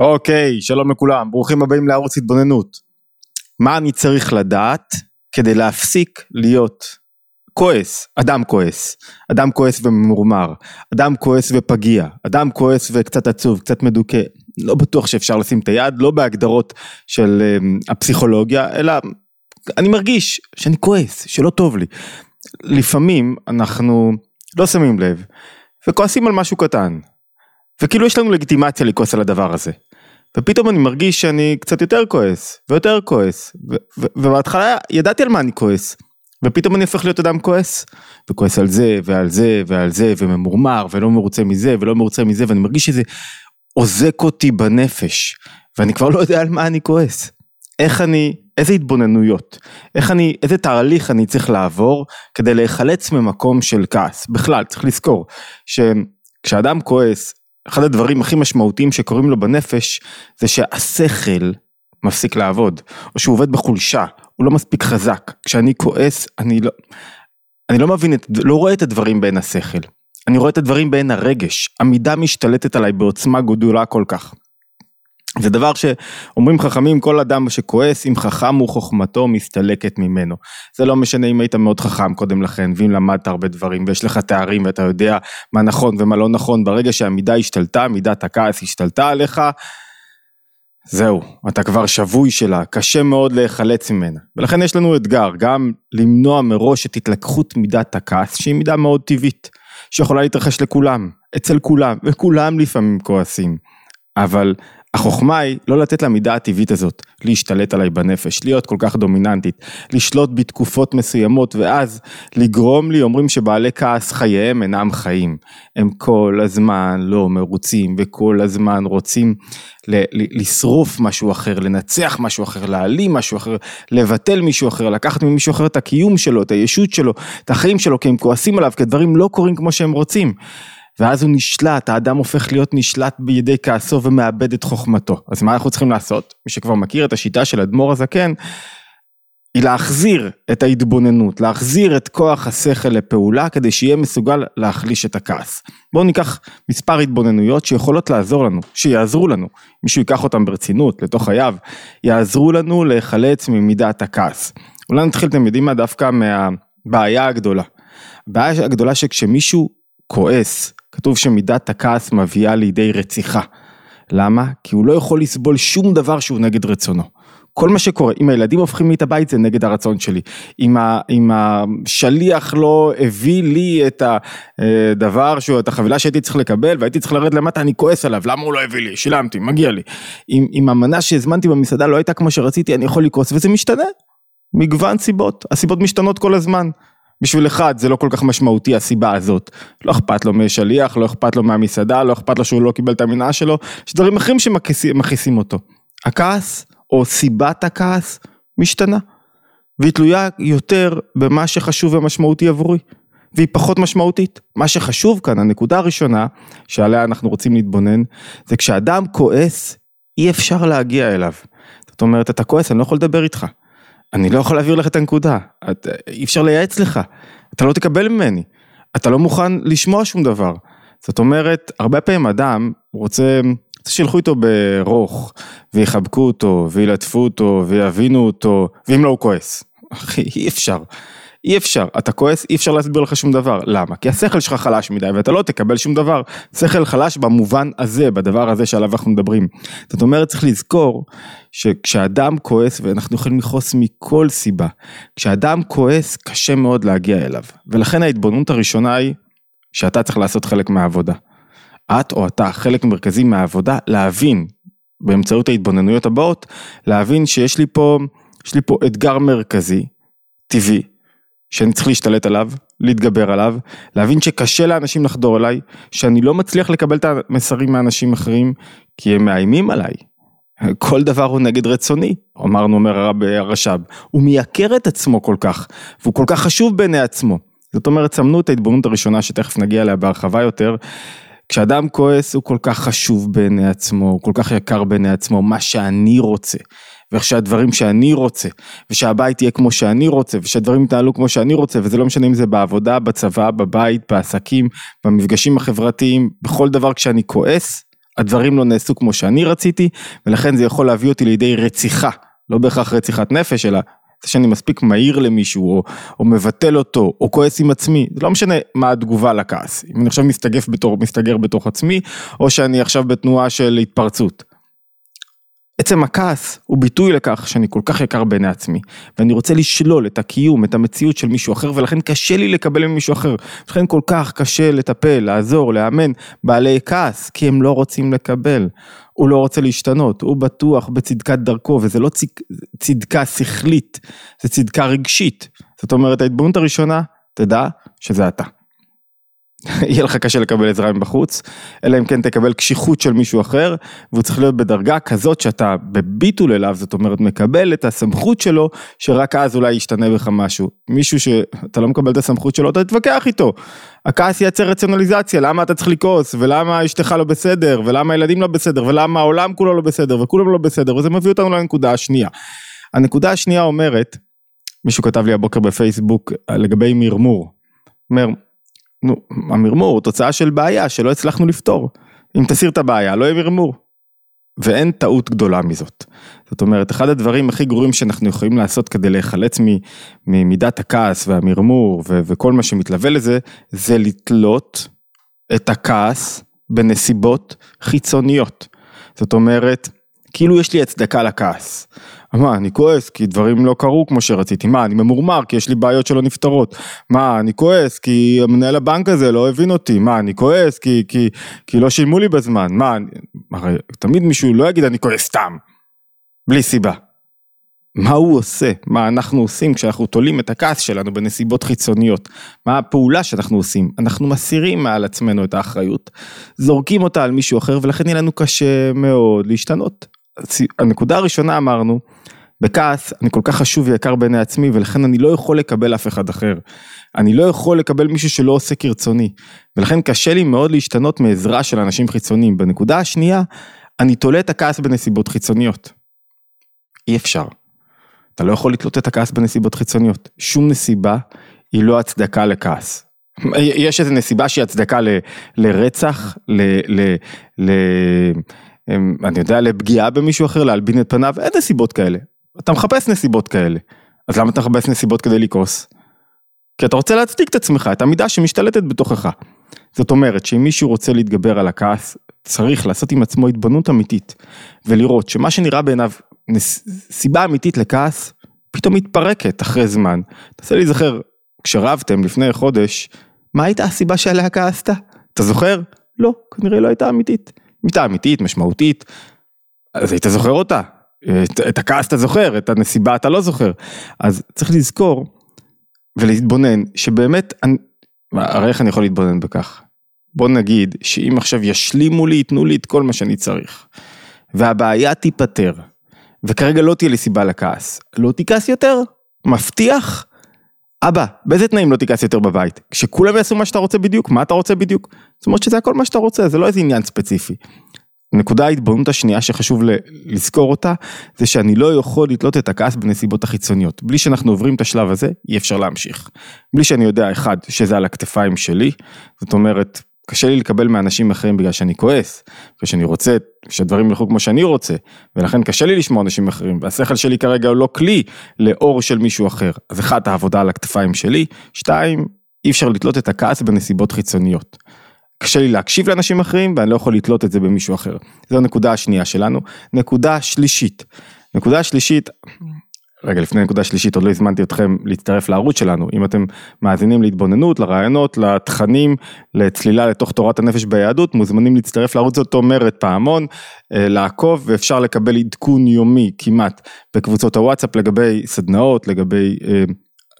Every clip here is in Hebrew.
אוקיי, שלום לכולם, ברוכים הבאים לערוץ התבוננות. מה אני צריך לדעת כדי להפסיק להיות כועס, אדם כועס, אדם כועס וממורמר, אדם כועס ופגיע, אדם כועס וקצת עצוב, קצת מדוכא, לא בטוח שאפשר לשים את היד, לא בהגדרות של um, הפסיכולוגיה, אלא אני מרגיש שאני כועס, שלא טוב לי. לפעמים אנחנו לא שמים לב וכועסים על משהו קטן, וכאילו יש לנו לגיטימציה לכעוס על הדבר הזה. ופתאום אני מרגיש שאני קצת יותר כועס, ויותר כועס, ובהתחלה ידעתי על מה אני כועס, ופתאום אני הופך להיות אדם כועס, וכועס על זה, ועל זה, ועל זה, וממורמר, ולא מרוצה מזה, ולא מרוצה מזה, ואני מרגיש שזה עוזק אותי בנפש, ואני כבר לא יודע על מה אני כועס. איך אני, איזה התבוננויות, איך אני, איזה תהליך אני צריך לעבור כדי להיחלץ ממקום של כעס. בכלל, צריך לזכור, שכשאדם כועס, אחד הדברים הכי משמעותיים שקורים לו בנפש זה שהשכל מפסיק לעבוד, או שהוא עובד בחולשה, הוא לא מספיק חזק. כשאני כועס, אני לא, אני לא מבין, את, לא רואה את הדברים בעין השכל, אני רואה את הדברים בעין הרגש, המידה משתלטת עליי בעוצמה גדולה כל כך. זה דבר שאומרים חכמים, כל אדם שכועס, אם חכם הוא חוכמתו מסתלקת ממנו. זה לא משנה אם היית מאוד חכם קודם לכן, ואם למדת הרבה דברים, ויש לך תארים, ואתה יודע מה נכון ומה לא נכון, ברגע שהמידה השתלטה, מידת הכעס השתלטה עליך, זהו, אתה כבר שבוי שלה, קשה מאוד להיחלץ ממנה. ולכן יש לנו אתגר, גם למנוע מראש את התלקחות מידת הכעס, שהיא מידה מאוד טבעית, שיכולה להתרחש לכולם, אצל כולם, וכולם לפעמים כועסים. אבל החוכמה היא לא לתת למידה הטבעית הזאת להשתלט עליי בנפש, להיות כל כך דומיננטית, לשלוט בתקופות מסוימות ואז לגרום לי, אומרים שבעלי כעס חייהם אינם חיים. הם כל הזמן לא מרוצים וכל הזמן רוצים לשרוף משהו אחר, לנצח משהו אחר, להעלים משהו אחר, לבטל מישהו אחר, לקחת ממישהו אחר את הקיום שלו, את הישות שלו, את החיים שלו, כי הם כועסים עליו, כי הדברים לא קורים כמו שהם רוצים. ואז הוא נשלט, האדם הופך להיות נשלט בידי כעסו ומאבד את חוכמתו. אז מה אנחנו צריכים לעשות? מי שכבר מכיר את השיטה של אדמו"ר הזקן, היא להחזיר את ההתבוננות, להחזיר את כוח השכל לפעולה כדי שיהיה מסוגל להחליש את הכעס. בואו ניקח מספר התבוננויות שיכולות לעזור לנו, שיעזרו לנו, מישהו ייקח אותם ברצינות לתוך חייו, יעזרו לנו להיחלץ ממידת הכעס. אולי נתחיל, אתם יודעים מה, דווקא מהבעיה הגדולה. הבעיה הגדולה שכשמישהו כועס, כתוב שמידת הכעס מביאה לידי רציחה. למה? כי הוא לא יכול לסבול שום דבר שהוא נגד רצונו. כל מה שקורה, אם הילדים הופכים לי את הבית זה נגד הרצון שלי, אם, ה, אם השליח לא הביא לי את הדבר, שהוא, את החבילה שהייתי צריך לקבל והייתי צריך לרדת למטה, אני כועס עליו, למה הוא לא הביא לי? שילמתי, מגיע לי. אם, אם המנה שהזמנתי במסעדה לא הייתה כמו שרציתי, אני יכול לכעוס, וזה משתנה. מגוון סיבות, הסיבות משתנות כל הזמן. בשביל אחד זה לא כל כך משמעותי הסיבה הזאת. לא אכפת לו משליח, לא אכפת לו מהמסעדה, לא אכפת לו שהוא לא קיבל את המנעה שלו, יש דברים אחרים שמכעיסים אותו. הכעס, או סיבת הכעס, משתנה. והיא תלויה יותר במה שחשוב ומשמעותי עבורי. והיא פחות משמעותית. מה שחשוב כאן, הנקודה הראשונה שעליה אנחנו רוצים להתבונן, זה כשאדם כועס, אי אפשר להגיע אליו. זאת אומרת, אתה כועס, אני לא יכול לדבר איתך. אני לא יכול להעביר לך את הנקודה, את, אי אפשר לייעץ לך, אתה לא תקבל ממני, אתה לא מוכן לשמוע שום דבר. זאת אומרת, הרבה פעמים אדם רוצה, רוצה שילכו איתו ברוך, ויחבקו אותו, וילטפו אותו, ויבינו אותו, ואם לא הוא כועס. אחי, אי אפשר. אי אפשר, אתה כועס, אי אפשר להסביר לך שום דבר. למה? כי השכל שלך חלש מדי ואתה לא תקבל שום דבר. שכל חלש במובן הזה, בדבר הזה שעליו אנחנו מדברים. זאת אומרת, צריך לזכור שכשאדם כועס, ואנחנו יכולים לכעוס מכל סיבה, כשאדם כועס, קשה מאוד להגיע אליו. ולכן ההתבוננות הראשונה היא שאתה צריך לעשות חלק מהעבודה. את או אתה, חלק מרכזי מהעבודה, להבין, באמצעות ההתבוננויות הבאות, להבין שיש לי פה, יש לי פה אתגר מרכזי, טבעי, שאני צריך להשתלט עליו, להתגבר עליו, להבין שקשה לאנשים לחדור אליי, שאני לא מצליח לקבל את המסרים מאנשים אחרים, כי הם מאיימים עליי. כל דבר הוא נגד רצוני, אמרנו אומר הרב הרש"ב, הוא מייקר את עצמו כל כך, והוא כל כך חשוב בעיני עצמו. זאת אומרת, סמנו את ההתבוננות הראשונה שתכף נגיע אליה בהרחבה יותר. כשאדם כועס הוא כל כך חשוב בעיני עצמו, הוא כל כך יקר בעיני עצמו, מה שאני רוצה. ואיך שהדברים שאני רוצה, ושהבית יהיה כמו שאני רוצה, ושהדברים יתנהלו כמו שאני רוצה, וזה לא משנה אם זה בעבודה, בצבא, בבית, בעסקים, במפגשים החברתיים, בכל דבר כשאני כועס, הדברים לא נעשו כמו שאני רציתי, ולכן זה יכול להביא אותי לידי רציחה, לא בהכרח רציחת נפש, אלא זה שאני מספיק מהיר למישהו, או, או מבטל אותו, או כועס עם עצמי, זה לא משנה מה התגובה לכעס, אם אני עכשיו מסתגף בתור, מסתגר בתוך עצמי, או שאני עכשיו בתנועה של התפרצות. עצם הכעס הוא ביטוי לכך שאני כל כך יקר בעיני עצמי, ואני רוצה לשלול את הקיום, את המציאות של מישהו אחר, ולכן קשה לי לקבל ממישהו אחר. לכן כל כך קשה לטפל, לעזור, לאמן בעלי כעס, כי הם לא רוצים לקבל. הוא לא רוצה להשתנות, הוא בטוח בצדקת דרכו, וזה לא צד... צדקה שכלית, זה צדקה רגשית. זאת אומרת, ההתבוננות הראשונה, תדע שזה אתה. יהיה לך קשה לקבל עזרה מבחוץ, אלא אם כן תקבל קשיחות של מישהו אחר, והוא צריך להיות בדרגה כזאת שאתה בביטול אליו, זאת אומרת מקבל את הסמכות שלו, שרק אז אולי ישתנה בך משהו. מישהו שאתה לא מקבל את הסמכות שלו, אתה תתווכח איתו. הכעס ייצר רציונליזציה, למה אתה צריך לכעוס, ולמה אשתך לא בסדר, ולמה הילדים לא בסדר, ולמה העולם כולו לא בסדר, וכולם לא בסדר, וזה מביא אותנו לנקודה השנייה. הנקודה השנייה אומרת, מישהו כתב לי הבוקר בפייסבוק לגבי מרמור. אומר, נו, המרמור הוא תוצאה של בעיה שלא הצלחנו לפתור. אם תסיר את הבעיה, לא יהיה מרמור. ואין טעות גדולה מזאת. זאת אומרת, אחד הדברים הכי גרועים שאנחנו יכולים לעשות כדי להיחלץ ממידת הכעס והמרמור ו- וכל מה שמתלווה לזה, זה לתלות את הכעס בנסיבות חיצוניות. זאת אומרת, כאילו יש לי הצדקה לכעס. מה, אני כועס כי דברים לא קרו כמו שרציתי, מה, אני ממורמר כי יש לי בעיות שלא נפתרות, מה, אני כועס כי מנהל הבנק הזה לא הבין אותי, מה, אני כועס כי, כי, כי לא שילמו לי בזמן, מה, אני, הרי תמיד מישהו לא יגיד אני כועס סתם, בלי סיבה. מה הוא עושה, מה אנחנו עושים כשאנחנו תולים את הכעס שלנו בנסיבות חיצוניות, מה הפעולה שאנחנו עושים, אנחנו מסירים מעל עצמנו את האחריות, זורקים אותה על מישהו אחר ולכן יהיה לנו קשה מאוד להשתנות. הנקודה הראשונה אמרנו, בכעס אני כל כך חשוב ויקר בעיני עצמי ולכן אני לא יכול לקבל אף אחד אחר. אני לא יכול לקבל מישהו שלא עושה כרצוני. ולכן קשה לי מאוד להשתנות מעזרה של אנשים חיצוניים. בנקודה השנייה, אני תולה את הכעס בנסיבות חיצוניות. אי אפשר. אתה לא יכול לתלות את הכעס בנסיבות חיצוניות. שום נסיבה היא לא הצדקה לכעס. יש איזו נסיבה שהיא הצדקה ל, לרצח, ל... ל, ל אני יודע, לפגיעה במישהו אחר, להלבין את פניו, אין נסיבות כאלה. אתה מחפש נסיבות כאלה. אז למה אתה מחפש נסיבות כדי לכעוס? כי אתה רוצה להצדיק את עצמך, את המידה שמשתלטת בתוכך. זאת אומרת שאם מישהו רוצה להתגבר על הכעס, צריך לעשות עם עצמו התבוננות אמיתית, ולראות שמה שנראה בעיניו סיבה אמיתית לכעס, פתאום מתפרקת אחרי זמן. תנסה להיזכר, כשרבתם לפני חודש, מה הייתה הסיבה שעליה כעסת? אתה זוכר? לא, כנראה לא הייתה אמיתית. הייתה אמיתית, משמעותית, אז היית זוכר אותה. את, את הכעס אתה זוכר, את הנסיבה אתה לא זוכר. אז צריך לזכור ולהתבונן שבאמת, הרי איך אני יכול להתבונן בכך? בוא נגיד שאם עכשיו ישלימו לי, ייתנו לי את כל מה שאני צריך, והבעיה תיפתר, וכרגע לא תהיה לי סיבה לכעס, לא תכעס יותר? מבטיח? אבא, באיזה תנאים לא תיכנס יותר בבית? כשכולם יעשו מה שאתה רוצה בדיוק, מה אתה רוצה בדיוק? זאת אומרת שזה הכל מה שאתה רוצה, זה לא איזה עניין ספציפי. נקודה ההתבוננות השנייה שחשוב לזכור אותה, זה שאני לא יכול לתלות את הכעס בנסיבות החיצוניות. בלי שאנחנו עוברים את השלב הזה, אי אפשר להמשיך. בלי שאני יודע, אחד, שזה על הכתפיים שלי, זאת אומרת, קשה לי לקבל מאנשים אחרים בגלל שאני כועס, בגלל שאני רוצה שהדברים ילכו כמו שאני רוצה, ולכן קשה לי לשמוע אנשים אחרים, והשכל שלי כרגע הוא לא כלי לאור של מישהו אחר. אז אחד, העבודה על הכתפיים שלי, שתיים, אי אפשר לתלות את הכעס בנסיבות חיצוניות. קשה לי להקשיב לאנשים אחרים ואני לא יכול לתלות את זה במישהו אחר. זו הנקודה השנייה שלנו. נקודה שלישית. נקודה שלישית, רגע לפני נקודה שלישית עוד לא הזמנתי אתכם להצטרף לערוץ שלנו. אם אתם מאזינים להתבוננות לרעיונות לתכנים לצלילה לתוך תורת הנפש ביהדות מוזמנים להצטרף לערוץ. זאת אומרת פעמון אה, לעקוב ואפשר לקבל עדכון יומי כמעט בקבוצות הוואטסאפ לגבי סדנאות לגבי אה,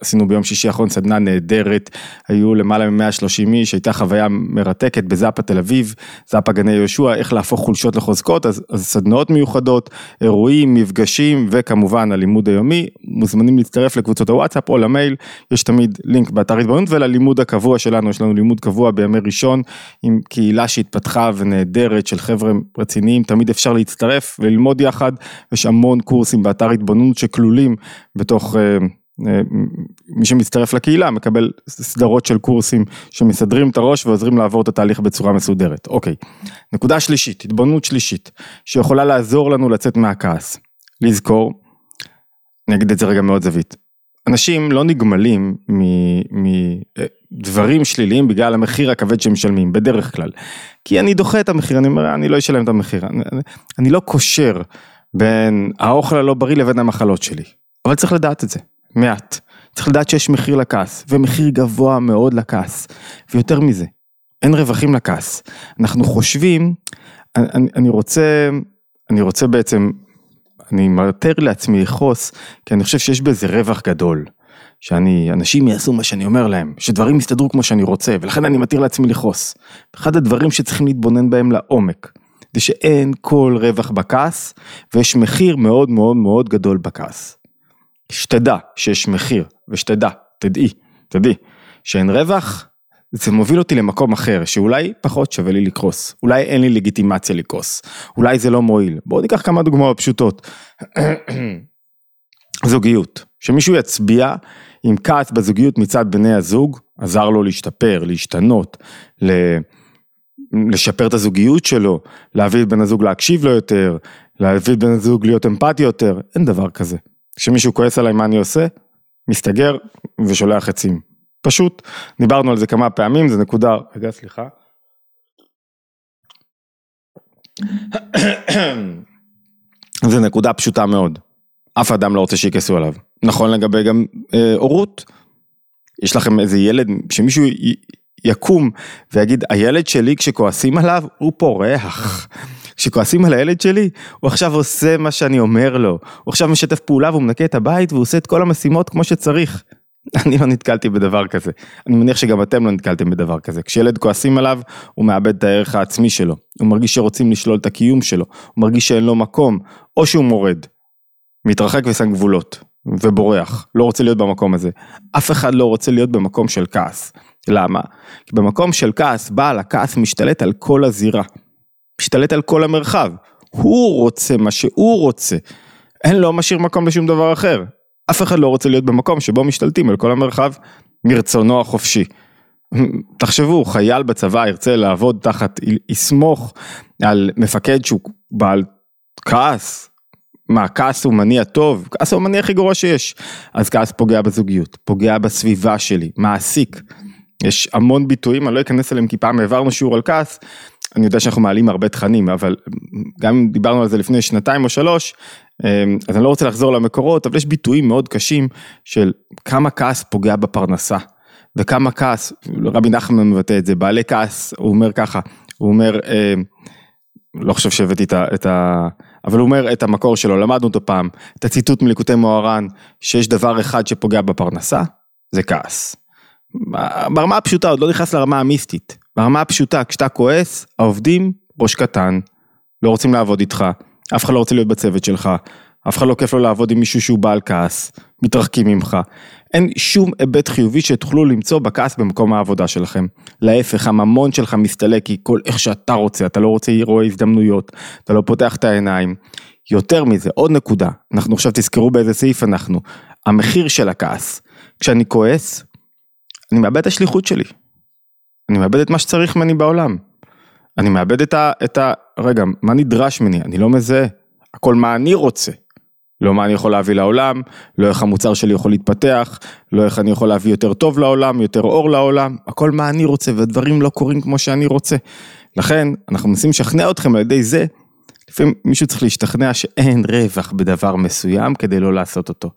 עשינו ביום שישי האחרון סדנה נהדרת, היו למעלה מ-130 איש, הייתה חוויה מרתקת בזאפה תל אביב, זאפה גני יהושע, איך להפוך חולשות לחוזקות, אז, אז סדנאות מיוחדות, אירועים, מפגשים וכמובן הלימוד היומי, מוזמנים להצטרף לקבוצות הוואטסאפ או למייל, יש תמיד לינק באתר התבוננות וללימוד הקבוע שלנו, יש לנו לימוד קבוע בימי ראשון עם קהילה שהתפתחה ונהדרת של חבר'ה רציניים, תמיד אפשר להצטרף וללמוד יחד, יש המון קורסים באתר התבוננות שכלולים בתוך... אה, מי שמצטרף לקהילה מקבל סדרות של קורסים שמסדרים את הראש ועוזרים לעבור את התהליך בצורה מסודרת. אוקיי, נקודה שלישית, התבוננות שלישית, שיכולה לעזור לנו לצאת מהכעס. לזכור, אני אגיד את זה רגע מאוד זווית, אנשים לא נגמלים מדברים שליליים בגלל המחיר הכבד שהם משלמים, בדרך כלל. כי אני דוחה את המחיר, אני אומר, אני לא אשלם את המחיר. אני, אני לא קושר בין האוכל הלא בריא לבין המחלות שלי. אבל צריך לדעת את זה, מעט. צריך לדעת שיש מחיר לכעס, ומחיר גבוה מאוד לכעס. ויותר מזה, אין רווחים לכעס. אנחנו חושבים, אני, אני רוצה, אני רוצה בעצם אני מאתר לעצמי לכעוס, כי אני חושב שיש בזה רווח גדול. שאני, אנשים יעשו מה שאני אומר להם, שדברים יסתדרו כמו שאני רוצה, ולכן אני מתיר לעצמי לכעוס. אחד הדברים שצריכים להתבונן בהם לעומק, זה שאין כל רווח בכעס, ויש מחיר מאוד מאוד מאוד גדול בכעס. שתדע שיש מחיר, ושתדע, תדעי, תדעי, שאין רווח, זה מוביל אותי למקום אחר, שאולי פחות שווה לי לקרוס, אולי אין לי לגיטימציה לקרוס, אולי זה לא מועיל. בואו ניקח כמה דוגמאות פשוטות. זוגיות, שמישהו יצביע עם כעס בזוגיות מצד בני הזוג, עזר לו להשתפר, להשתנות, ל... לשפר את הזוגיות שלו, להביא את בן הזוג להקשיב לו יותר, להביא את בן הזוג להיות אמפתי יותר, אין דבר כזה. כשמישהו כועס עליי מה אני עושה? מסתגר ושולח עצים. פשוט, דיברנו על זה כמה פעמים, זה נקודה, רגע סליחה. זה נקודה פשוטה מאוד. אף אדם לא רוצה שיכעסו עליו. נכון לגבי גם אה, הורות. יש לכם איזה ילד, שמישהו י, יקום ויגיד, הילד שלי כשכועסים עליו, הוא פורח. כשכועסים על הילד שלי, הוא עכשיו עושה מה שאני אומר לו. הוא עכשיו משתף פעולה והוא מנקה את הבית והוא עושה את כל המשימות כמו שצריך. אני לא נתקלתי בדבר כזה. אני מניח שגם אתם לא נתקלתם בדבר כזה. כשילד כועסים עליו, הוא מאבד את הערך העצמי שלו. הוא מרגיש שרוצים לשלול את הקיום שלו. הוא מרגיש שאין לו מקום, או שהוא מורד. מתרחק ושם גבולות, ובורח. לא רוצה להיות במקום הזה. אף אחד לא רוצה להיות במקום של כעס. למה? כי במקום של כעס, בעל הכעס משתלט על כל הזירה. משתלט על כל המרחב. הוא רוצה מה שהוא רוצה. אין לו משאיר מקום לשום דבר אחר. אף אחד לא רוצה להיות במקום שבו משתלטים על כל המרחב מרצונו החופשי. תחשבו, חייל בצבא ירצה לעבוד תחת, יסמוך על מפקד שהוא בעל כעס. מה, כעס הוא מניע טוב? כעס הוא המניע הכי גרוע שיש. אז כעס פוגע בזוגיות, פוגע בסביבה שלי, מעסיק. יש המון ביטויים, אני לא אכנס אליהם כי פעם העברנו שיעור על כעס, אני יודע שאנחנו מעלים הרבה תכנים, אבל גם אם דיברנו על זה לפני שנתיים או שלוש, אמ, אז אני לא רוצה לחזור למקורות, אבל יש ביטויים מאוד קשים של כמה כעס פוגע בפרנסה, וכמה כעס, רבי נחמן מבטא את זה, בעלי כעס, הוא אומר ככה, הוא אומר, אמ, לא חושב שהבאתי את ה... את ה אבל הוא אומר את המקור שלו, למדנו אותו פעם, את הציטוט מליקוטי מוהר"ן, שיש דבר אחד שפוגע בפרנסה, זה כעס. ברמה הפשוטה, עוד לא נכנס לרמה המיסטית, ברמה הפשוטה, כשאתה כועס, העובדים ראש קטן, לא רוצים לעבוד איתך, אף אחד לא רוצה להיות בצוות שלך, אף אחד לא כיף לו לעבוד עם מישהו שהוא בעל כעס, מתרחקים ממך. אין שום היבט חיובי שתוכלו למצוא בכעס במקום העבודה שלכם. להפך, הממון שלך מסתלק כי כל איך שאתה רוצה, אתה לא רוצה לראות הזדמנויות, אתה לא פותח את העיניים. יותר מזה, עוד נקודה, אנחנו עכשיו תזכרו באיזה סעיף אנחנו, המחיר של הכעס. כשאני כועס, אני מאבד את השליחות שלי. אני מאבד את מה שצריך ממני בעולם. אני מאבד את ה... את ה... רגע, מה נדרש ממני? אני לא מזהה. הכל מה אני רוצה. לא מה אני יכול להביא לעולם, לא איך המוצר שלי יכול להתפתח, לא איך אני יכול להביא יותר טוב לעולם, יותר אור לעולם, הכל מה אני רוצה, והדברים לא קורים כמו שאני רוצה. לכן, אנחנו מנסים לשכנע אתכם על ידי זה, לפעמים מישהו צריך להשתכנע שאין רווח בדבר מסוים כדי לא לעשות אותו.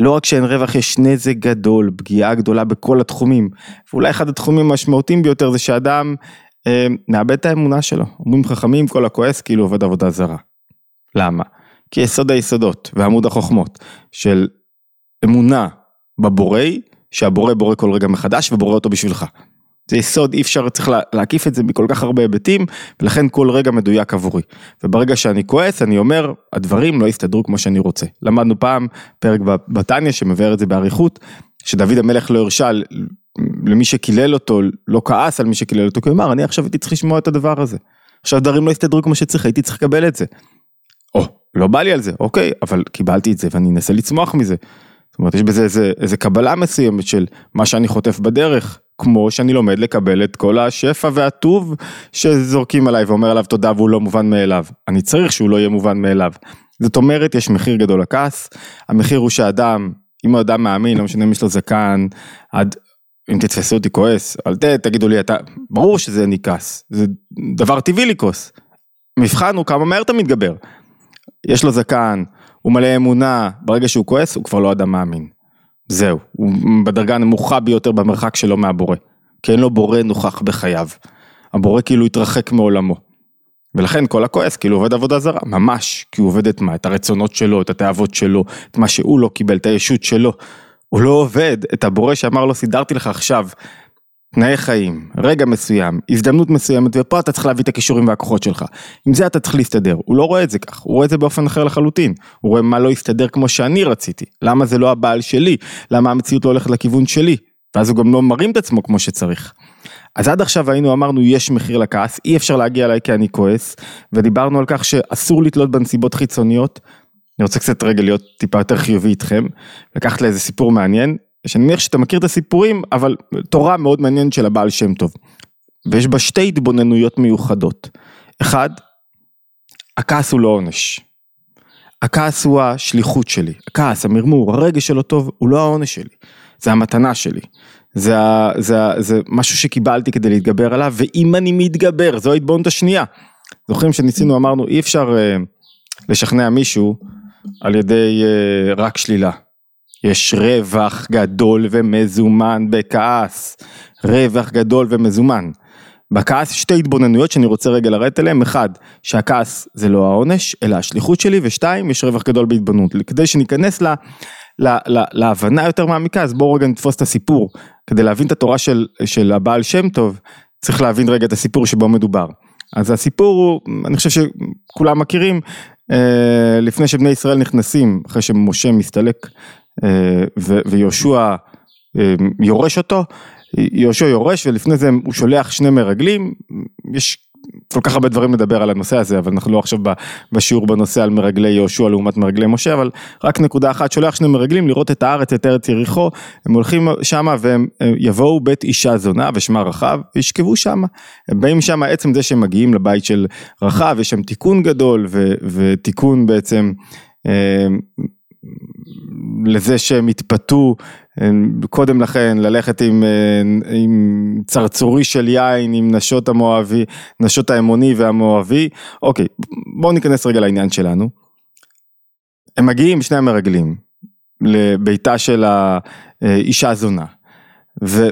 לא רק שאין רווח, יש נזק גדול, פגיעה גדולה בכל התחומים. ואולי אחד התחומים המשמעותיים ביותר זה שאדם אה, מאבד את האמונה שלו. אומרים חכמים, כל הכועס כאילו עובד עבודה זרה. למה? כי יסוד היסודות ועמוד החוכמות של אמונה בבורא, שהבורא בורא כל רגע מחדש ובורא אותו בשבילך. זה יסוד, אי אפשר, צריך להקיף את זה מכל כך הרבה היבטים, ולכן כל רגע מדויק עבורי. וברגע שאני כועס, אני אומר, הדברים לא יסתדרו כמו שאני רוצה. למדנו פעם פרק בתניא שמבאר את זה באריכות, שדוד המלך לא הרשה למי שקילל אותו, לא כעס על מי שקילל אותו, כי הוא אמר, אני עכשיו הייתי צריך לשמוע את הדבר הזה. עכשיו דברים לא יסתדרו כמו שצריך, הייתי צריך לקבל את זה. או, לא בא לי על זה, אוקיי, אבל קיבלתי את זה ואני אנסה לצמוח מזה. זאת אומרת, יש בזה איזה, איזה קבלה מסוימת של מה שאני חוטף בדרך, כמו שאני לומד לקבל את כל השפע והטוב שזורקים עליי ואומר עליו תודה והוא לא מובן מאליו. אני צריך שהוא לא יהיה מובן מאליו. זאת אומרת, יש מחיר גדול לכעס, המחיר הוא שאדם, אם הוא אדם מאמין, לא משנה אם יש לו זקן, עד, אם תתפסו אותי כועס, אל ת, תגידו לי, אתה, ברור שזה אני כעס, זה דבר טבעי לכעוס. מבחן הוא כמה מהר אתה מתגבר. יש לו זקן, הוא מלא אמונה, ברגע שהוא כועס הוא כבר לא אדם מאמין. זהו, הוא בדרגה הנמוכה ביותר במרחק שלו מהבורא. כי אין לו בורא נוכח בחייו. הבורא כאילו התרחק מעולמו. ולכן כל הכועס כאילו עובד עבודה זרה, ממש, כי הוא עובד את מה? את הרצונות שלו, את התאוות שלו, את מה שהוא לא קיבל, את הישות שלו. הוא לא עובד את הבורא שאמר לו סידרתי לך עכשיו תנאי חיים, רגע מסוים, הזדמנות מסוימת, ופה אתה צריך להביא את הכישורים והכוחות שלך. עם זה אתה צריך להסתדר. הוא לא רואה את זה כך, הוא רואה את זה באופן אחר לחלוטין. הוא רואה מה לא הסתדר כמו שאני רציתי. למה זה לא הבעל שלי? למה המציאות לא הולכת לכיוון שלי? ואז הוא גם לא מרים את עצמו כמו שצריך. אז עד עכשיו היינו אמרנו יש מחיר לכעס, אי אפשר להגיע אליי כי אני כועס, ודיברנו על כך שאסור לתלות בנסיבות חיצוניות. אני רוצה קצת רגע להיות טיפה יותר חיובי איתכם, לקחת לאיזה סיפור מעניין, שאני מניח שאתה מכיר את הסיפורים, אבל תורה מאוד מעניינת של הבעל שם טוב. ויש בה שתי התבוננויות מיוחדות. אחד, הכעס הוא לא עונש. הכעס הוא השליחות שלי, הכעס, המרמור, הרגש שלו טוב, הוא לא העונש שלי, זה המתנה שלי. זה, זה, זה משהו שקיבלתי כדי להתגבר עליו, ואם אני מתגבר, זו ההתבוננות השנייה. זוכרים שניסינו, אמרנו, אי אפשר uh, לשכנע מישהו על ידי uh, רק שלילה. יש רווח גדול ומזומן בכעס, רווח גדול ומזומן. בכעס שתי התבוננויות שאני רוצה רגע לרדת אליהן, אחד, שהכעס זה לא העונש, אלא השליחות שלי, ושתיים, יש רווח גדול בהתבוננות. כדי שניכנס לה, לה, לה, להבנה יותר מעמיקה, אז בואו רגע נתפוס את הסיפור. כדי להבין את התורה של, של הבעל שם טוב, צריך להבין רגע את הסיפור שבו מדובר. אז הסיפור הוא, אני חושב שכולם מכירים, אה, לפני שבני ישראל נכנסים, אחרי שמשה מסתלק ויהושע אה, יורש אותו, יהושע יורש ולפני זה הוא שולח שני מרגלים, יש כל כך הרבה דברים לדבר על הנושא הזה, אבל אנחנו לא עכשיו בשיעור בנושא על מרגלי יהושע לעומת מרגלי משה, אבל רק נקודה אחת, שולח שני מרגלים לראות את הארץ, את ארץ יריחו, הם הולכים שמה והם יבואו בית אישה זונה ושמה רחב, וישכבו שמה. הם באים שמה, עצם זה שהם מגיעים לבית של רחב, יש שם תיקון גדול ו, ותיקון בעצם אה, לזה שהם התפתו קודם לכן ללכת עם, עם צרצורי של יין עם נשות המואבי, נשות האמוני והמואבי, אוקיי בואו ניכנס רגע לעניין שלנו. הם מגיעים שני המרגלים לביתה של האישה הזונה. ו...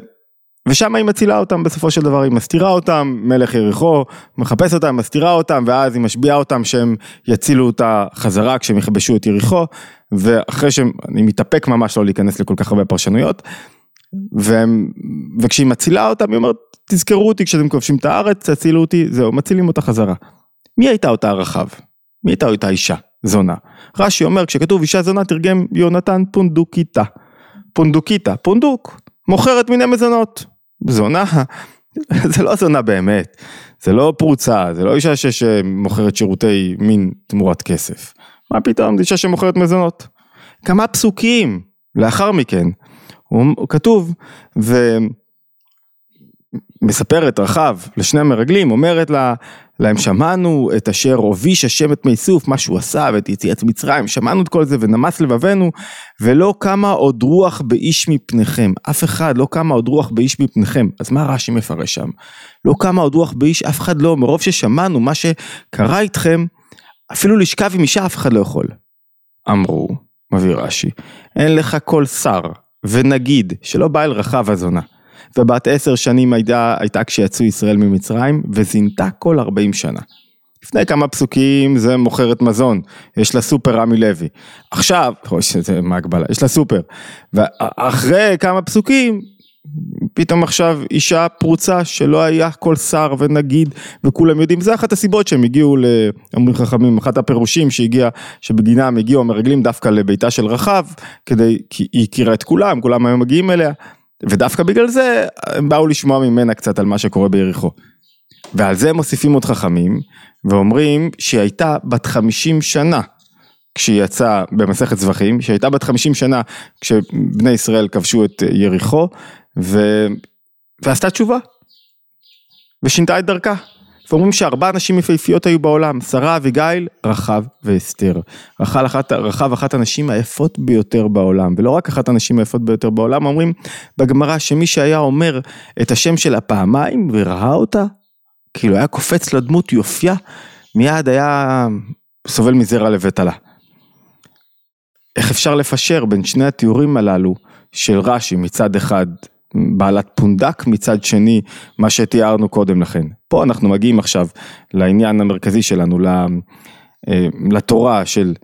ושם היא מצילה אותם בסופו של דבר, היא מסתירה אותם, מלך יריחו מחפש אותם, מסתירה אותם, ואז היא משביעה אותם שהם יצילו אותה חזרה כשהם יכבשו את יריחו, ואחרי שהם, אני מתאפק ממש לא להיכנס לכל כך הרבה פרשנויות, והם, וכשהיא מצילה אותם, היא אומרת, תזכרו אותי כשאתם כובשים את הארץ, תצילו אותי, זהו, מצילים אותה חזרה. מי הייתה אותה רחב? מי הייתה אותה אישה? זונה. רש"י אומר, כשכתוב אישה זונה, תרגם יונתן פונדוקיתה. פונדוקיתה, פונדוק, מוכרת מיני מזונות. זונה, זה לא זונה באמת, זה לא פרוצה, זה לא אישה שמוכרת שירותי מין תמורת כסף. מה פתאום, זה אישה שמוכרת מזונות. כמה פסוקים לאחר מכן, הוא כתוב, ומספרת רחב לשני המרגלים, אומרת לה, להם שמענו את אשר הוביש השם את מי סוף, מה שהוא עשה ואת יציאת מצרים, שמענו את כל זה ונמס לבבינו, ולא קמה עוד רוח באיש מפניכם, אף אחד לא קמה עוד רוח באיש מפניכם, אז מה רש"י מפרש שם? לא קמה עוד רוח באיש, אף אחד לא, מרוב ששמענו מה שקרה איתכם, אפילו לשכב עם אישה אף אחד לא יכול. אמרו, מביא רש"י, אין לך כל שר ונגיד שלא בא אל רחב הזונה. ובת עשר שנים הייתה, הייתה כשיצאו ישראל ממצרים, וזינתה כל ארבעים שנה. לפני כמה פסוקים זה מוכרת מזון, יש לה סופר רמי לוי. עכשיו, אוי, שזה מה הגבלה, יש לה סופר. ואחרי כמה פסוקים, פתאום עכשיו אישה פרוצה שלא היה כל שר ונגיד וכולם יודעים, זה אחת הסיבות שהם הגיעו, אומרים חכמים, אחת הפירושים שהגיע, שבגינם הגיעו המרגלים דווקא לביתה של רחב, כדי, כי היא הכירה את כולם, כולם היו מגיעים אליה. ודווקא בגלל זה הם באו לשמוע ממנה קצת על מה שקורה ביריחו. ועל זה מוסיפים עוד חכמים ואומרים שהיא הייתה בת 50 שנה כשהיא יצאה במסכת זבחים, שהייתה בת 50 שנה כשבני ישראל כבשו את יריחו, ו... ועשתה תשובה, ושינתה את דרכה. ואומרים שארבע נשים יפהפיות היו בעולם, שרה, אביגיל, רחב ואסתר. רחב אחת, רחב אחת הנשים היפות ביותר בעולם, ולא רק אחת הנשים היפות ביותר בעולם, אומרים בגמרא שמי שהיה אומר את השם שלה פעמיים וראה אותה, כאילו היה קופץ לדמות יופייה, מיד היה סובל מזרע לבטלה. איך אפשר לפשר בין שני התיאורים הללו של רש"י מצד אחד בעלת פונדק מצד שני מה שתיארנו קודם לכן. פה אנחנו מגיעים עכשיו לעניין המרכזי שלנו, אה, לתורה של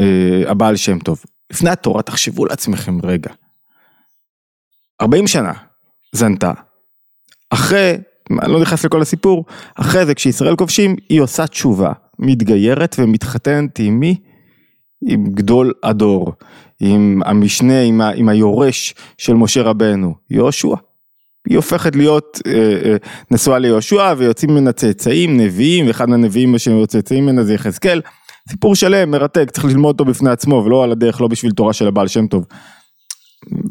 אה, הבעל שם טוב. לפני התורה תחשבו לעצמכם רגע. 40 שנה זנתה. אחרי, אני לא נכנס לכל הסיפור, אחרי זה כשישראל כובשים היא עושה תשובה, מתגיירת ומתחתנת עם מי? עם גדול הדור, עם המשנה, עם, ה, עם היורש של משה רבנו, יהושע. היא הופכת להיות אה, אה, נשואה ליהושע ויוצאים ממנה צאצאים, נביאים, ואחד מהנביאים שיוצאים ממנה זה יחזקאל. סיפור שלם, מרתק, צריך ללמוד אותו בפני עצמו ולא על הדרך, לא בשביל תורה של הבעל שם טוב.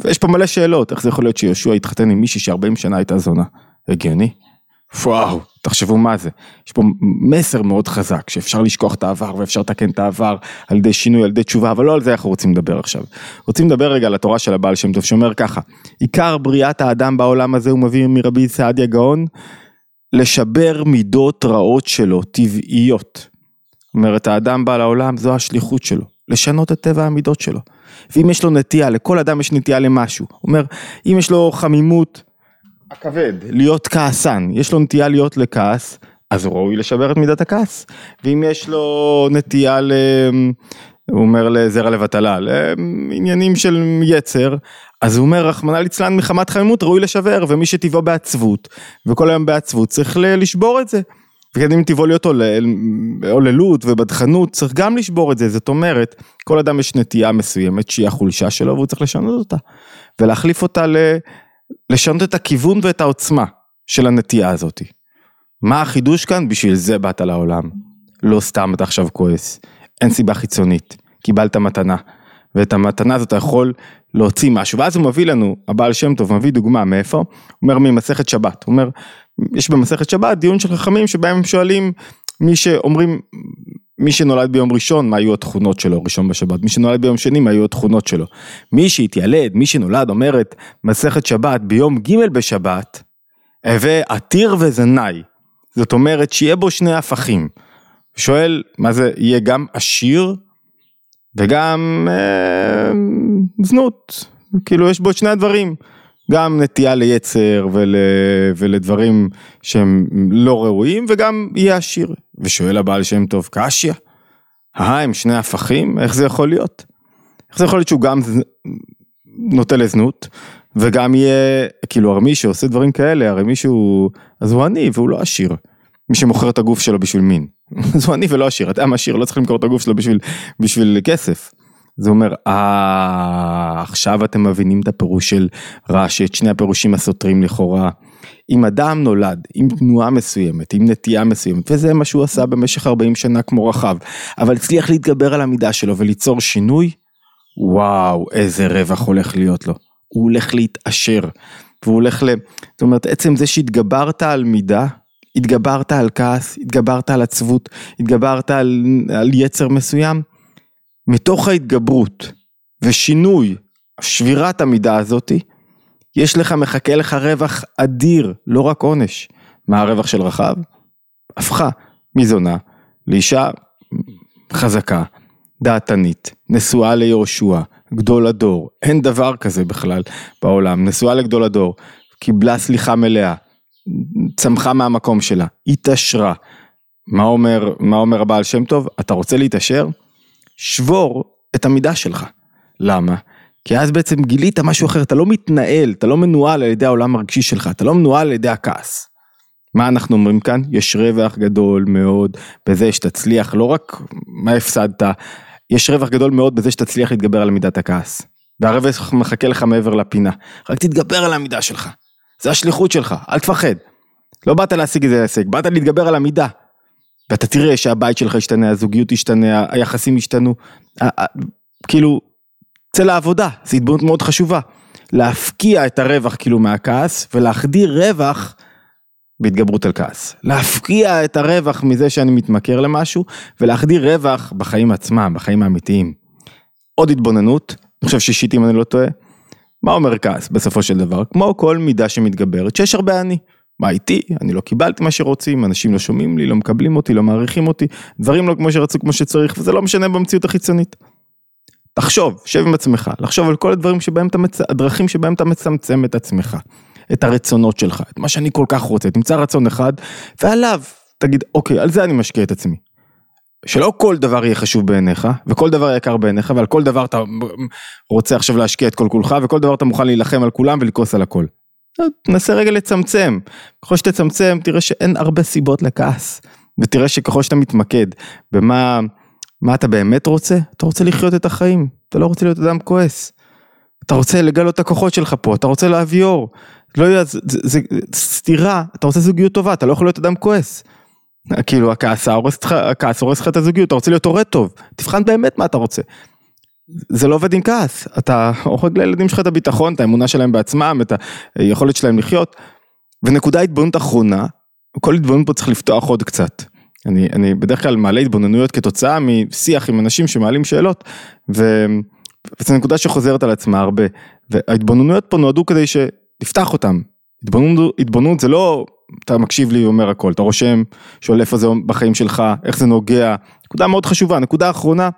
ויש פה מלא שאלות, איך זה יכול להיות שיהושע התחתן עם מישהי ש-40 שנה הייתה זונה? הגיוני? וואו, תחשבו מה זה. יש פה מסר מאוד חזק, שאפשר לשכוח את העבר ואפשר לתקן את העבר על ידי שינוי, על ידי תשובה, אבל לא על זה אנחנו רוצים לדבר עכשיו. רוצים לדבר רגע על התורה של הבעל שם טוב, שאומר ככה, עיקר בריאת האדם בעולם הזה הוא מביא מרבי סעדיה גאון, לשבר מידות רעות שלו, טבעיות. אומרת, האדם בא לעולם, זו השליחות שלו, לשנות את טבע המידות שלו. ואם יש לו נטייה, לכל אדם יש נטייה למשהו. אומר, אם יש לו חמימות, הכבד, להיות כעסן, יש לו נטייה להיות לכעס, אז הוא ראוי לשבר את מידת הכעס. ואם יש לו נטייה ל... הוא אומר לזרע לבטלה, לעניינים של יצר, אז הוא אומר, רחמנא ליצלן מחמת חמימות ראוי לשבר, ומי שטבעו בעצבות, וכל היום בעצבות, צריך לשבור את זה. אם טבעו להיות עוללות ובדחנות, צריך גם לשבור את זה. זאת אומרת, כל אדם יש נטייה מסוימת שהיא החולשה שלו, והוא צריך לשנות אותה. ולהחליף אותה ל... לשנות את הכיוון ואת העוצמה של הנטייה הזאתי. מה החידוש כאן? בשביל זה באת לעולם. לא סתם אתה עכשיו כועס. אין סיבה חיצונית. קיבלת מתנה. ואת המתנה הזאת אתה יכול להוציא משהו. ואז הוא מביא לנו, הבעל שם טוב מביא דוגמה מאיפה? הוא אומר ממסכת שבת. הוא אומר, יש במסכת שבת דיון של חכמים שבהם הם שואלים מי שאומרים מי שנולד ביום ראשון, מה היו התכונות שלו, ראשון בשבת, מי שנולד ביום שני, מה היו התכונות שלו. מי שהתיילד, מי שנולד, אומרת מסכת שבת ביום ג' בשבת, הווה עתיר וזנאי. זאת אומרת שיהיה בו שני הפכים. שואל, מה זה, יהיה גם עשיר וגם אה, זנות. כאילו יש בו שני הדברים. גם נטייה ליצר ול, ולדברים שהם לא ראויים וגם יהיה עשיר. ושואל הבעל שם טוב, קשיא, אה, הם שני הפכים? איך זה יכול להיות? איך זה יכול להיות שהוא גם נוטה לזנות וגם יהיה, כאילו הרי מי שעושה דברים כאלה, הרי מישהו, אז הוא עני והוא לא עשיר. מי שמוכר את הגוף שלו בשביל מין. אז הוא עני ולא עשיר, אתה עשיר, לא צריך למכור את הגוף שלו בשביל, בשביל כסף. זה אומר, אה, עכשיו אתם מבינים את הפירוש של רש"י, את שני הפירושים הסותרים לכאורה. אם אדם נולד עם תנועה מסוימת, עם נטייה מסוימת, וזה מה שהוא עשה במשך 40 שנה כמו רחב, אבל הצליח להתגבר על המידה שלו וליצור שינוי, וואו, איזה רווח הולך להיות לו. הוא הולך להתעשר, והוא הולך ל... זאת אומרת, עצם זה שהתגברת על מידה, התגברת על כעס, התגברת על עצבות, התגברת על, על יצר מסוים, מתוך ההתגברות ושינוי, שבירת המידה הזאתי, יש לך, מחכה לך רווח אדיר, לא רק עונש. מה הרווח של רחב? הפכה מזונה לאישה חזקה, דעתנית, נשואה ליהושע, גדול הדור, אין דבר כזה בכלל בעולם, נשואה לגדול הדור, קיבלה סליחה מלאה, צמחה מהמקום שלה, התעשרה. מה אומר, מה אומר הבעל שם טוב? אתה רוצה להתעשר? שבור את המידה שלך. למה? כי אז בעצם גילית משהו אחר, אתה לא מתנהל, אתה לא מנוהל על ידי העולם הרגשי שלך, אתה לא מנוהל על ידי הכעס. מה אנחנו אומרים כאן? יש רווח גדול מאוד בזה שתצליח, לא רק מה הפסדת, יש רווח גדול מאוד בזה שתצליח להתגבר על מידת הכעס. והרווח מחכה לך מעבר לפינה, רק תתגבר על המידה שלך. זה השליחות שלך, אל תפחד. לא באת להשיג איזה הישג, באת להתגבר על המידה. ואתה תראה שהבית שלך ישתנה, הזוגיות תשתנה, היחסים ישתנו, כאילו, צא לעבודה, זו התבוננות מאוד חשובה. להפקיע את הרווח כאילו מהכעס ולהחדיר רווח בהתגברות על כעס. להפקיע את הרווח מזה שאני מתמכר למשהו ולהחדיר רווח בחיים עצמם, בחיים האמיתיים. עוד התבוננות, אני חושב שישית אם אני לא טועה. מה אומר כעס בסופו של דבר? כמו כל מידה שמתגברת, שיש הרבה אני. מה איתי? אני לא קיבלתי מה שרוצים, אנשים לא שומעים לי, לא מקבלים אותי, לא מעריכים אותי, דברים לא כמו שרצו כמו שצריך, וזה לא משנה במציאות החיצונית. תחשוב, שב עם עצמך, לחשוב על כל הדברים שבהם אתה, מצ... הדרכים שבהם אתה מצמצם את עצמך, את הרצונות שלך, את מה שאני כל כך רוצה, תמצא רצון אחד, ועליו תגיד, אוקיי, על זה אני משקיע את עצמי. שלא כל דבר יהיה חשוב בעיניך, וכל דבר יקר בעיניך, ועל כל דבר אתה רוצה עכשיו להשקיע את כל כולך, וכל דבר אתה מוכן להילחם על כולם ולכעוס על הכל. תנסה רגע לצמצם, ככל שתצמצם תראה שאין הרבה סיבות לכעס, ותראה שככל שאתה מתמקד במה מה אתה באמת רוצה? אתה רוצה לחיות את החיים, אתה לא רוצה להיות אדם כועס. אתה רוצה לגלות את הכוחות שלך פה, אתה רוצה להביא אור. לא יודע, זה, זה, זה סתירה, אתה רוצה זוגיות טובה, אתה לא יכול להיות אדם כועס. כאילו הכעס הורס לך את הזוגיות, אתה רוצה להיות הורה טוב, תבחן באמת מה אתה רוצה. זה לא עובד עם כעס, אתה הורג לילדים שלך את הביטחון, את האמונה שלהם בעצמם, את היכולת שלהם לחיות. ונקודה התבוננות אחרונה, כל התבוננות פה צריך לפתוח עוד קצת. אני, אני בדרך כלל מעלה התבוננויות כתוצאה משיח עם אנשים שמעלים שאלות, ו, וזו נקודה שחוזרת על עצמה הרבה, וההתבוננויות פה נועדו כדי שנפתח אותם. התבוננות, התבוננות זה לא אתה מקשיב לי אומר הכל, אתה רושם, שואל איפה זה בחיים שלך, איך זה נוגע, נקודה מאוד חשובה, נקודה אחרונה,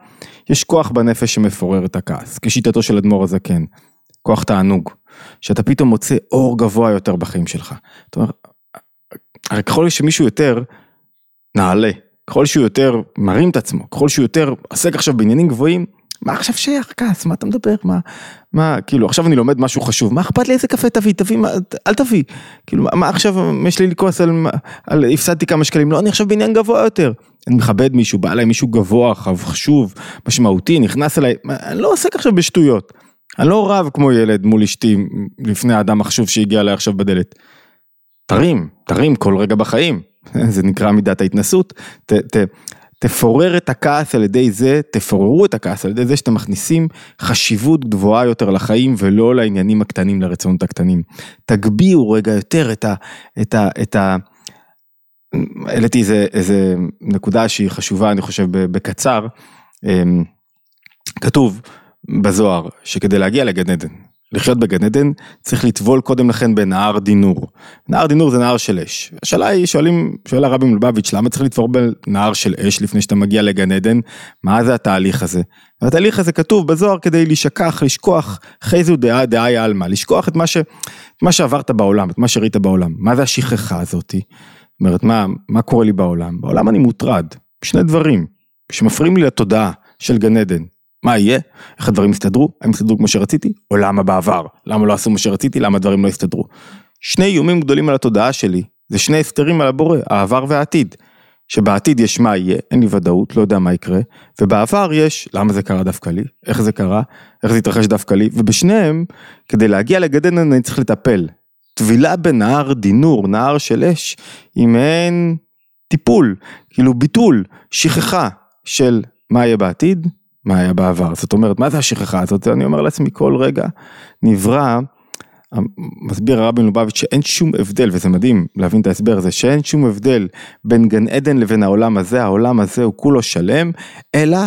יש כוח בנפש שמפורר את הכעס, כשיטתו של אדמו"ר הזקן, כוח תענוג, שאתה פתאום מוצא אור גבוה יותר בחיים שלך. זאת אומרת, הרי ככל שמישהו יותר נעלה, ככל שהוא יותר מרים את עצמו, ככל שהוא יותר עוסק עכשיו בעניינים גבוהים, מה עכשיו שייך כעס, מה אתה מדבר, מה, מה, כאילו עכשיו אני לומד משהו חשוב, מה אכפת לי איזה קפה תביא, תביא, מה, אל תביא, כאילו מה עכשיו יש לי לכעוס על, על הפסדתי כמה שקלים, לא, אני עכשיו בעניין גבוה יותר, אני מכבד מישהו, בא אליי מישהו גבוה, חשוב, משמעותי, נכנס אליי, אני לא עוסק עכשיו בשטויות, אני לא רב כמו ילד מול אשתי לפני האדם החשוב שהגיע אליי עכשיו בדלת, תרים, תרים כל רגע בחיים, זה נקרא מידת ההתנסות, ת, ת, תפורר את הכעס על ידי זה, תפוררו את הכעס על ידי זה שאתם מכניסים חשיבות גבוהה יותר לחיים ולא לעניינים הקטנים, לרצונות הקטנים. תגביהו רגע יותר את ה... את ה, את ה העליתי איזה, איזה נקודה שהיא חשובה, אני חושב, בקצר. אמ, כתוב בזוהר שכדי להגיע לגן עדן, לחיות בגן עדן צריך לטבול קודם לכן בנהר דינור. נהר דינור זה נהר של אש. השאלה היא, שואלים, שואל הרבי מלובביץ', למה צריך לטבור בנהר של אש לפני שאתה מגיע לגן עדן? מה זה התהליך הזה? והתהליך הזה כתוב בזוהר כדי לשכח, לשכוח חזו דעה דעה עלמא, לשכוח את מה, ש, את מה שעברת בעולם, את מה שראית בעולם. מה זה השכחה הזאתי? זאת אומרת, מה, מה קורה לי בעולם? בעולם אני מוטרד, שני דברים שמפריעים לי לתודעה של גן עדן. מה יהיה? איך הדברים יסתדרו? האם יסתדרו כמו שרציתי? או למה בעבר? למה לא עשו מה שרציתי? למה הדברים לא יסתדרו? שני איומים גדולים על התודעה שלי, זה שני הסתרים על הבורא, העבר והעתיד. שבעתיד יש מה יהיה, אין לי ודאות, לא יודע מה יקרה, ובעבר יש למה זה קרה דווקא לי, איך זה קרה, איך זה התרחש דווקא לי, ובשניהם, כדי להגיע לגדן אני צריך לטפל. טבילה בנהר דינור, נהר של אש, עם מעין טיפול, כאילו ביטול, שכחה של מה יהיה בעתיד, מה היה בעבר. זאת אומרת, מה זה השכחה הזאת? אני אומר לעצמי, כל רגע נברא, מסביר הרבי מלובביץ' שאין שום הבדל, וזה מדהים להבין את ההסבר הזה, שאין שום הבדל בין גן עדן לבין העולם הזה, העולם הזה הוא כולו שלם, אלא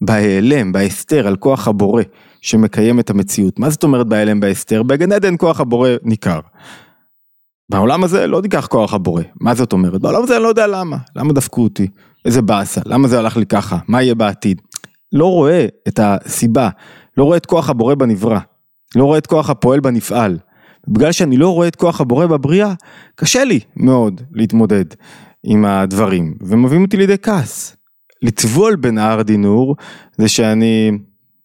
בהיעלם, בהסתר, על כוח הבורא שמקיים את המציאות. מה זאת אומרת בהיעלם בהסתר? בגן עדן כוח הבורא ניכר. בעולם הזה לא ניקח כוח הבורא, מה זאת אומרת? בעולם הזה אני לא יודע למה, למה דפקו אותי, איזה באסה, למה זה הלך לי ככה, מה יהיה בעתיד? לא רואה את הסיבה, לא רואה את כוח הבורא בנברא, לא רואה את כוח הפועל בנפעל. בגלל שאני לא רואה את כוח הבורא בבריאה, קשה לי מאוד להתמודד עם הדברים, ומביאים אותי לידי כעס. לטבול בנהר דינור זה שאני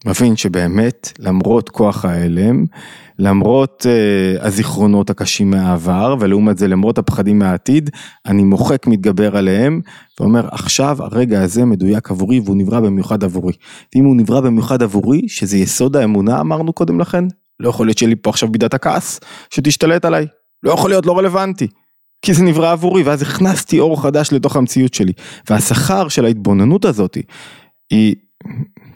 מבין שבאמת למרות כוח ההלם, למרות uh, הזיכרונות הקשים מהעבר ולעומת זה למרות הפחדים מהעתיד, אני מוחק מתגבר עליהם ואומר עכשיו הרגע הזה מדויק עבורי והוא נברא במיוחד עבורי. ואם הוא נברא במיוחד עבורי, שזה יסוד האמונה אמרנו קודם לכן, לא יכול להיות שיהיה לי פה עכשיו מידת הכעס שתשתלט עליי, לא יכול להיות לא רלוונטי. כי זה נברא עבורי ואז הכנסתי אור חדש לתוך המציאות שלי והשכר של ההתבוננות הזאת היא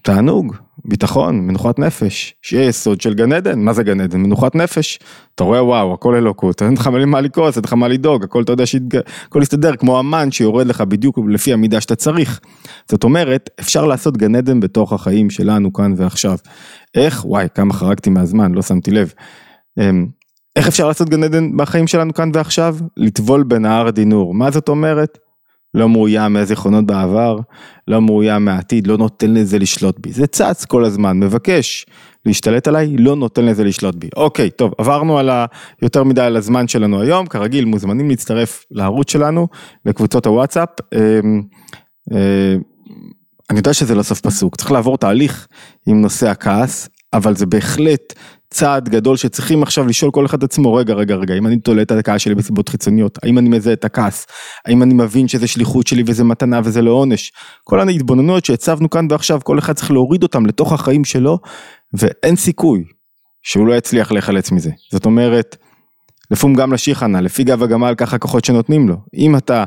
תענוג, ביטחון, מנוחת נפש, שיהיה יסוד של גן עדן, מה זה גן עדן? מנוחת נפש. אתה רואה וואו, הכל אלוקות, אין לך מה לכעוס, אין לך מה לדאוג, הכל אתה יודע שהכל יסתדר כמו אמן שיורד לך בדיוק לפי המידה שאתה צריך. זאת אומרת, אפשר לעשות גן עדן בתוך החיים שלנו כאן ועכשיו. איך? וואי, כמה חרגתי מהזמן, לא שמתי לב. אמ, איך אפשר לעשות גן עדן בחיים שלנו כאן ועכשיו? לטבול בנהר דינור. מה זאת אומרת? לא מאוים מהזיכרונות בעבר, לא מאוים מהעתיד, לא נותן לזה לשלוט בי. זה צץ כל הזמן, מבקש להשתלט עליי, לא נותן לזה לשלוט בי. אוקיי, טוב, עברנו על ה... יותר מדי על הזמן שלנו היום, כרגיל מוזמנים להצטרף לערוץ שלנו, לקבוצות הוואטסאפ. אמ, אה, אני יודע שזה לא סוף פסוק, צריך לעבור תהליך עם נושא הכעס, אבל זה בהחלט צעד גדול שצריכים עכשיו לשאול כל אחד את עצמו, רגע, רגע, רגע, אם אני תולה את הכעס שלי בסיבות חיצוניות, האם אני מזהה את הכעס, האם אני מבין שזה שליחות שלי וזה מתנה וזה לא עונש, כל ההתבוננויות שהצבנו כאן ועכשיו, כל אחד צריך להוריד אותם לתוך החיים שלו, ואין סיכוי שהוא לא יצליח להיחלץ מזה. זאת אומרת, לפום גם לשיחנה, לפי גב הגמל ככה הכוחות שנותנים לו. אם אתה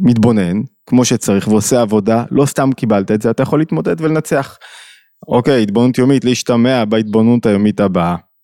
מתבונן, כמו שצריך, ועושה עבודה, לא סתם קיבלת את זה, אתה יכול להתמודד ולנצח. אוקיי, התבוננות יומית, להשתמע בהתבוננות היומית הבאה.